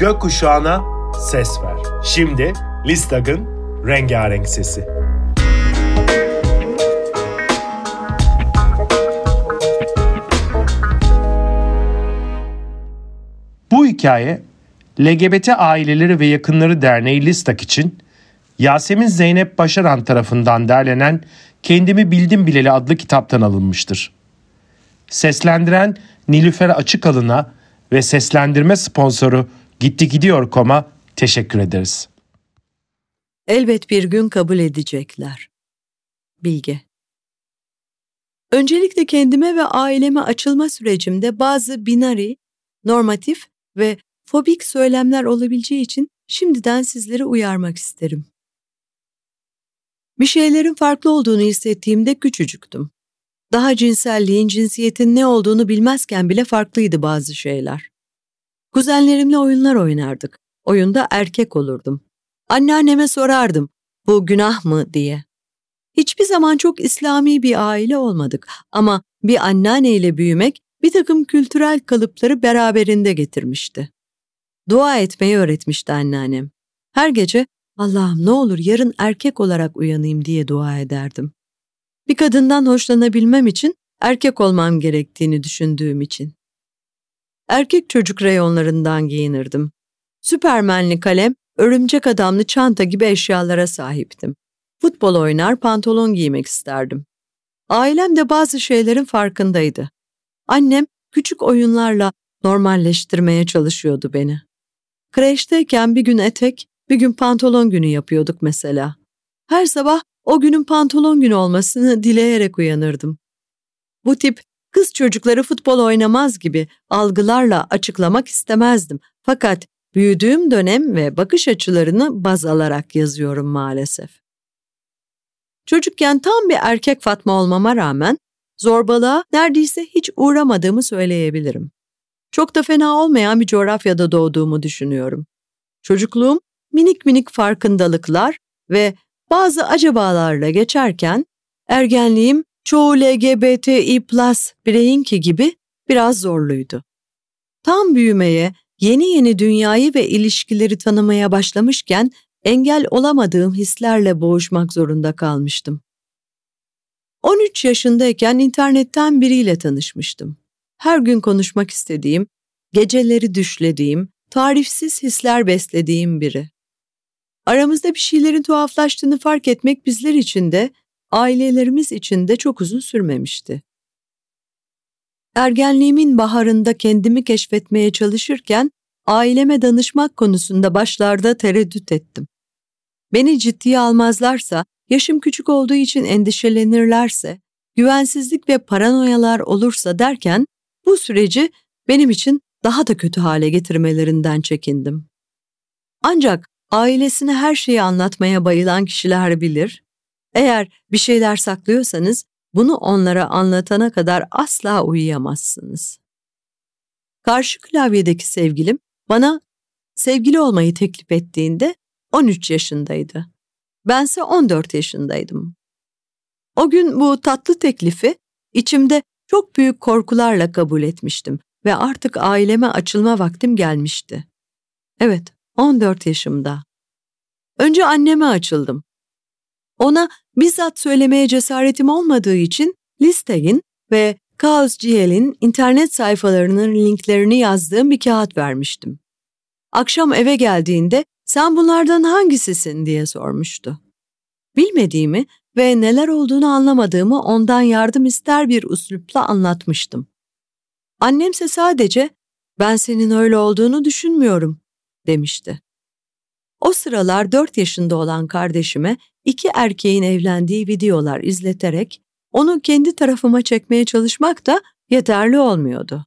gökkuşağına ses ver. Şimdi Listag'ın rengarenk sesi. Bu hikaye LGBT Aileleri ve Yakınları Derneği Listak için Yasemin Zeynep Başaran tarafından derlenen Kendimi Bildim Bileli adlı kitaptan alınmıştır. Seslendiren Nilüfer Açıkalın'a ve seslendirme sponsoru Gitti Gidiyor Kom'a teşekkür ederiz. Elbet bir gün kabul edecekler. Bilge Öncelikle kendime ve aileme açılma sürecimde bazı binari, normatif ve fobik söylemler olabileceği için şimdiden sizleri uyarmak isterim. Bir şeylerin farklı olduğunu hissettiğimde küçücüktüm. Daha cinselliğin, cinsiyetin ne olduğunu bilmezken bile farklıydı bazı şeyler. Kuzenlerimle oyunlar oynardık. Oyunda erkek olurdum. Anneanneme sorardım, bu günah mı diye. Hiçbir zaman çok İslami bir aile olmadık ama bir anneanneyle büyümek bir takım kültürel kalıpları beraberinde getirmişti. Dua etmeyi öğretmişti anneannem. Her gece Allah'ım ne olur yarın erkek olarak uyanayım diye dua ederdim. Bir kadından hoşlanabilmem için erkek olmam gerektiğini düşündüğüm için. Erkek çocuk reyonlarından giyinirdim. Süpermenli kalem, örümcek adamlı çanta gibi eşyalara sahiptim. Futbol oynar, pantolon giymek isterdim. Ailem de bazı şeylerin farkındaydı. Annem küçük oyunlarla normalleştirmeye çalışıyordu beni. Kreşteyken bir gün etek, bir gün pantolon günü yapıyorduk mesela. Her sabah o günün pantolon günü olmasını dileyerek uyanırdım. Bu tip kız çocukları futbol oynamaz gibi algılarla açıklamak istemezdim. Fakat büyüdüğüm dönem ve bakış açılarını baz alarak yazıyorum maalesef. Çocukken tam bir erkek Fatma olmama rağmen zorbalığa neredeyse hiç uğramadığımı söyleyebilirim. Çok da fena olmayan bir coğrafyada doğduğumu düşünüyorum. Çocukluğum minik minik farkındalıklar ve bazı acabalarla geçerken ergenliğim çoğu LGBTİ plus bireyinki gibi biraz zorluydu. Tam büyümeye, yeni yeni dünyayı ve ilişkileri tanımaya başlamışken engel olamadığım hislerle boğuşmak zorunda kalmıştım. 13 yaşındayken internetten biriyle tanışmıştım. Her gün konuşmak istediğim, geceleri düşlediğim, tarifsiz hisler beslediğim biri. Aramızda bir şeylerin tuhaflaştığını fark etmek bizler için de, ailelerimiz için de çok uzun sürmemişti. Ergenliğimin baharında kendimi keşfetmeye çalışırken aileme danışmak konusunda başlarda tereddüt ettim. Beni ciddiye almazlarsa, yaşım küçük olduğu için endişelenirlerse, güvensizlik ve paranoyalar olursa derken bu süreci benim için daha da kötü hale getirmelerinden çekindim. Ancak ailesine her şeyi anlatmaya bayılan kişiler bilir. Eğer bir şeyler saklıyorsanız bunu onlara anlatana kadar asla uyuyamazsınız. Karşı klavyedeki sevgilim bana sevgili olmayı teklif ettiğinde 13 yaşındaydı. Bense 14 yaşındaydım. O gün bu tatlı teklifi içimde çok büyük korkularla kabul etmiştim ve artık aileme açılma vaktim gelmişti. Evet, 14 yaşımda. Önce anneme açıldım. Ona bizzat söylemeye cesaretim olmadığı için Listeg'in ve Chaos GL'in internet sayfalarının linklerini yazdığım bir kağıt vermiştim. Akşam eve geldiğinde sen bunlardan hangisisin diye sormuştu. Bilmediğimi ve neler olduğunu anlamadığımı ondan yardım ister bir üslupla anlatmıştım. Annemse sadece ben senin öyle olduğunu düşünmüyorum demişti. O sıralar dört yaşında olan kardeşime iki erkeğin evlendiği videolar izleterek onu kendi tarafıma çekmeye çalışmak da yeterli olmuyordu.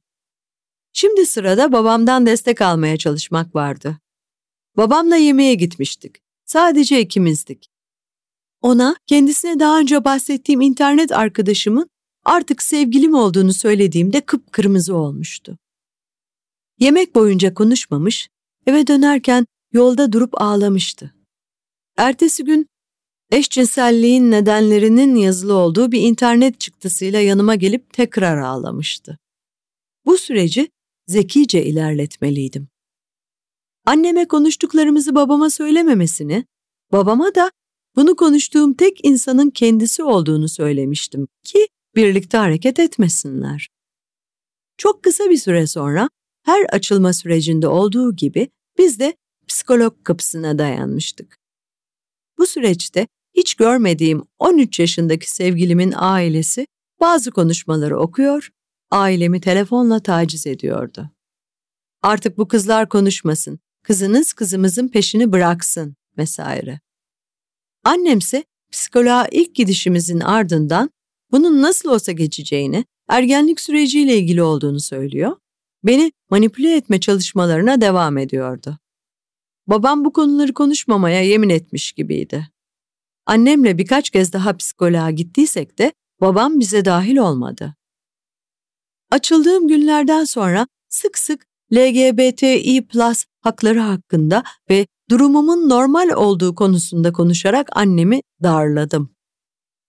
Şimdi sırada babamdan destek almaya çalışmak vardı. Babamla yemeğe gitmiştik. Sadece ikimizdik. Ona kendisine daha önce bahsettiğim internet arkadaşımın artık sevgilim olduğunu söylediğimde kıpkırmızı olmuştu. Yemek boyunca konuşmamış, eve dönerken yolda durup ağlamıştı. Ertesi gün eşcinselliğin nedenlerinin yazılı olduğu bir internet çıktısıyla yanıma gelip tekrar ağlamıştı. Bu süreci zekice ilerletmeliydim. Anneme konuştuklarımızı babama söylememesini, babama da bunu konuştuğum tek insanın kendisi olduğunu söylemiştim ki birlikte hareket etmesinler. Çok kısa bir süre sonra her açılma sürecinde olduğu gibi biz de psikolog kapısına dayanmıştık. Bu süreçte hiç görmediğim 13 yaşındaki sevgilimin ailesi bazı konuşmaları okuyor, ailemi telefonla taciz ediyordu. Artık bu kızlar konuşmasın, kızınız kızımızın peşini bıraksın vesaire. Annemse psikoloğa ilk gidişimizin ardından bunun nasıl olsa geçeceğini, ergenlik süreciyle ilgili olduğunu söylüyor, beni manipüle etme çalışmalarına devam ediyordu. Babam bu konuları konuşmamaya yemin etmiş gibiydi. Annemle birkaç kez daha psikoloğa gittiysek de babam bize dahil olmadı. Açıldığım günlerden sonra sık sık LGBTİ plus hakları hakkında ve durumumun normal olduğu konusunda konuşarak annemi darladım.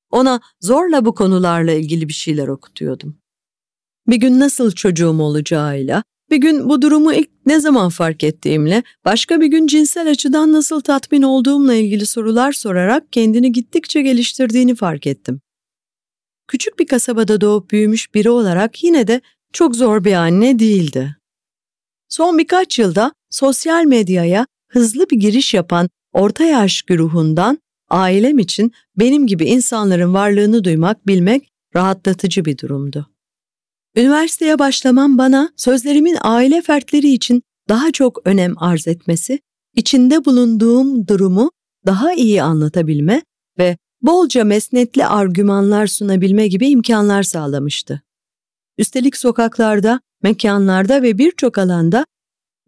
Ona zorla bu konularla ilgili bir şeyler okutuyordum. Bir gün nasıl çocuğum olacağıyla, bir gün bu durumu ilk ne zaman fark ettiğimle, başka bir gün cinsel açıdan nasıl tatmin olduğumla ilgili sorular sorarak kendini gittikçe geliştirdiğini fark ettim. Küçük bir kasabada doğup büyümüş biri olarak yine de çok zor bir anne değildi. Son birkaç yılda sosyal medyaya hızlı bir giriş yapan orta yaş güruhundan ailem için benim gibi insanların varlığını duymak, bilmek rahatlatıcı bir durumdu. Üniversiteye başlamam bana sözlerimin aile fertleri için daha çok önem arz etmesi, içinde bulunduğum durumu daha iyi anlatabilme ve bolca mesnetli argümanlar sunabilme gibi imkanlar sağlamıştı. Üstelik sokaklarda, mekanlarda ve birçok alanda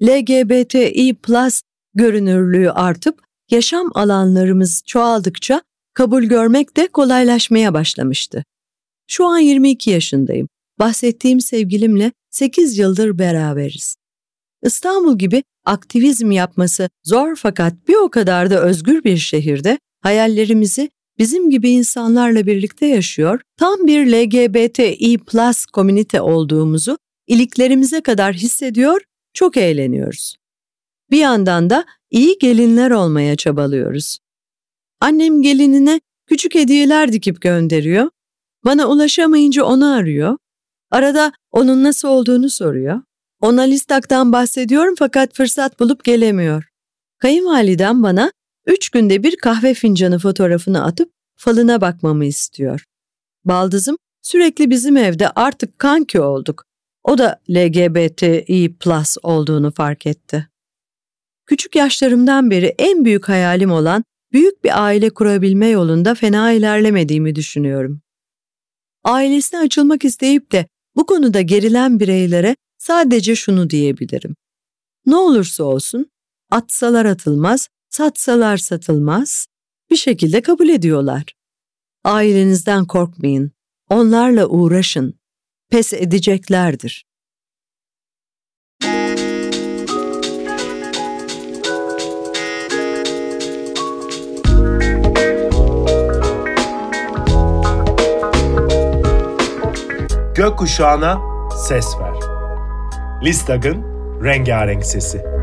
LGBTİ görünürlüğü artıp yaşam alanlarımız çoğaldıkça kabul görmek de kolaylaşmaya başlamıştı. Şu an 22 yaşındayım. Bahsettiğim sevgilimle 8 yıldır beraberiz. İstanbul gibi aktivizm yapması zor fakat bir o kadar da özgür bir şehirde hayallerimizi bizim gibi insanlarla birlikte yaşıyor, tam bir LGBTİ plus komünite olduğumuzu iliklerimize kadar hissediyor, çok eğleniyoruz. Bir yandan da iyi gelinler olmaya çabalıyoruz. Annem gelinine küçük hediyeler dikip gönderiyor, bana ulaşamayınca onu arıyor, arada onun nasıl olduğunu soruyor. Ona listaktan bahsediyorum fakat fırsat bulup gelemiyor. Kayınvalidem bana üç günde bir kahve fincanı fotoğrafını atıp falına bakmamı istiyor. Baldızım sürekli bizim evde artık kanki olduk. O da LGBTİ plus olduğunu fark etti. Küçük yaşlarımdan beri en büyük hayalim olan büyük bir aile kurabilme yolunda fena ilerlemediğimi düşünüyorum. Ailesine açılmak isteyip de bu konuda gerilen bireylere sadece şunu diyebilirim. Ne olursa olsun atsalar atılmaz, satsalar satılmaz, bir şekilde kabul ediyorlar. Ailenizden korkmayın, onlarla uğraşın, pes edeceklerdir. Gökkuşağına ses ver. Listag'ın rengarenk sesi.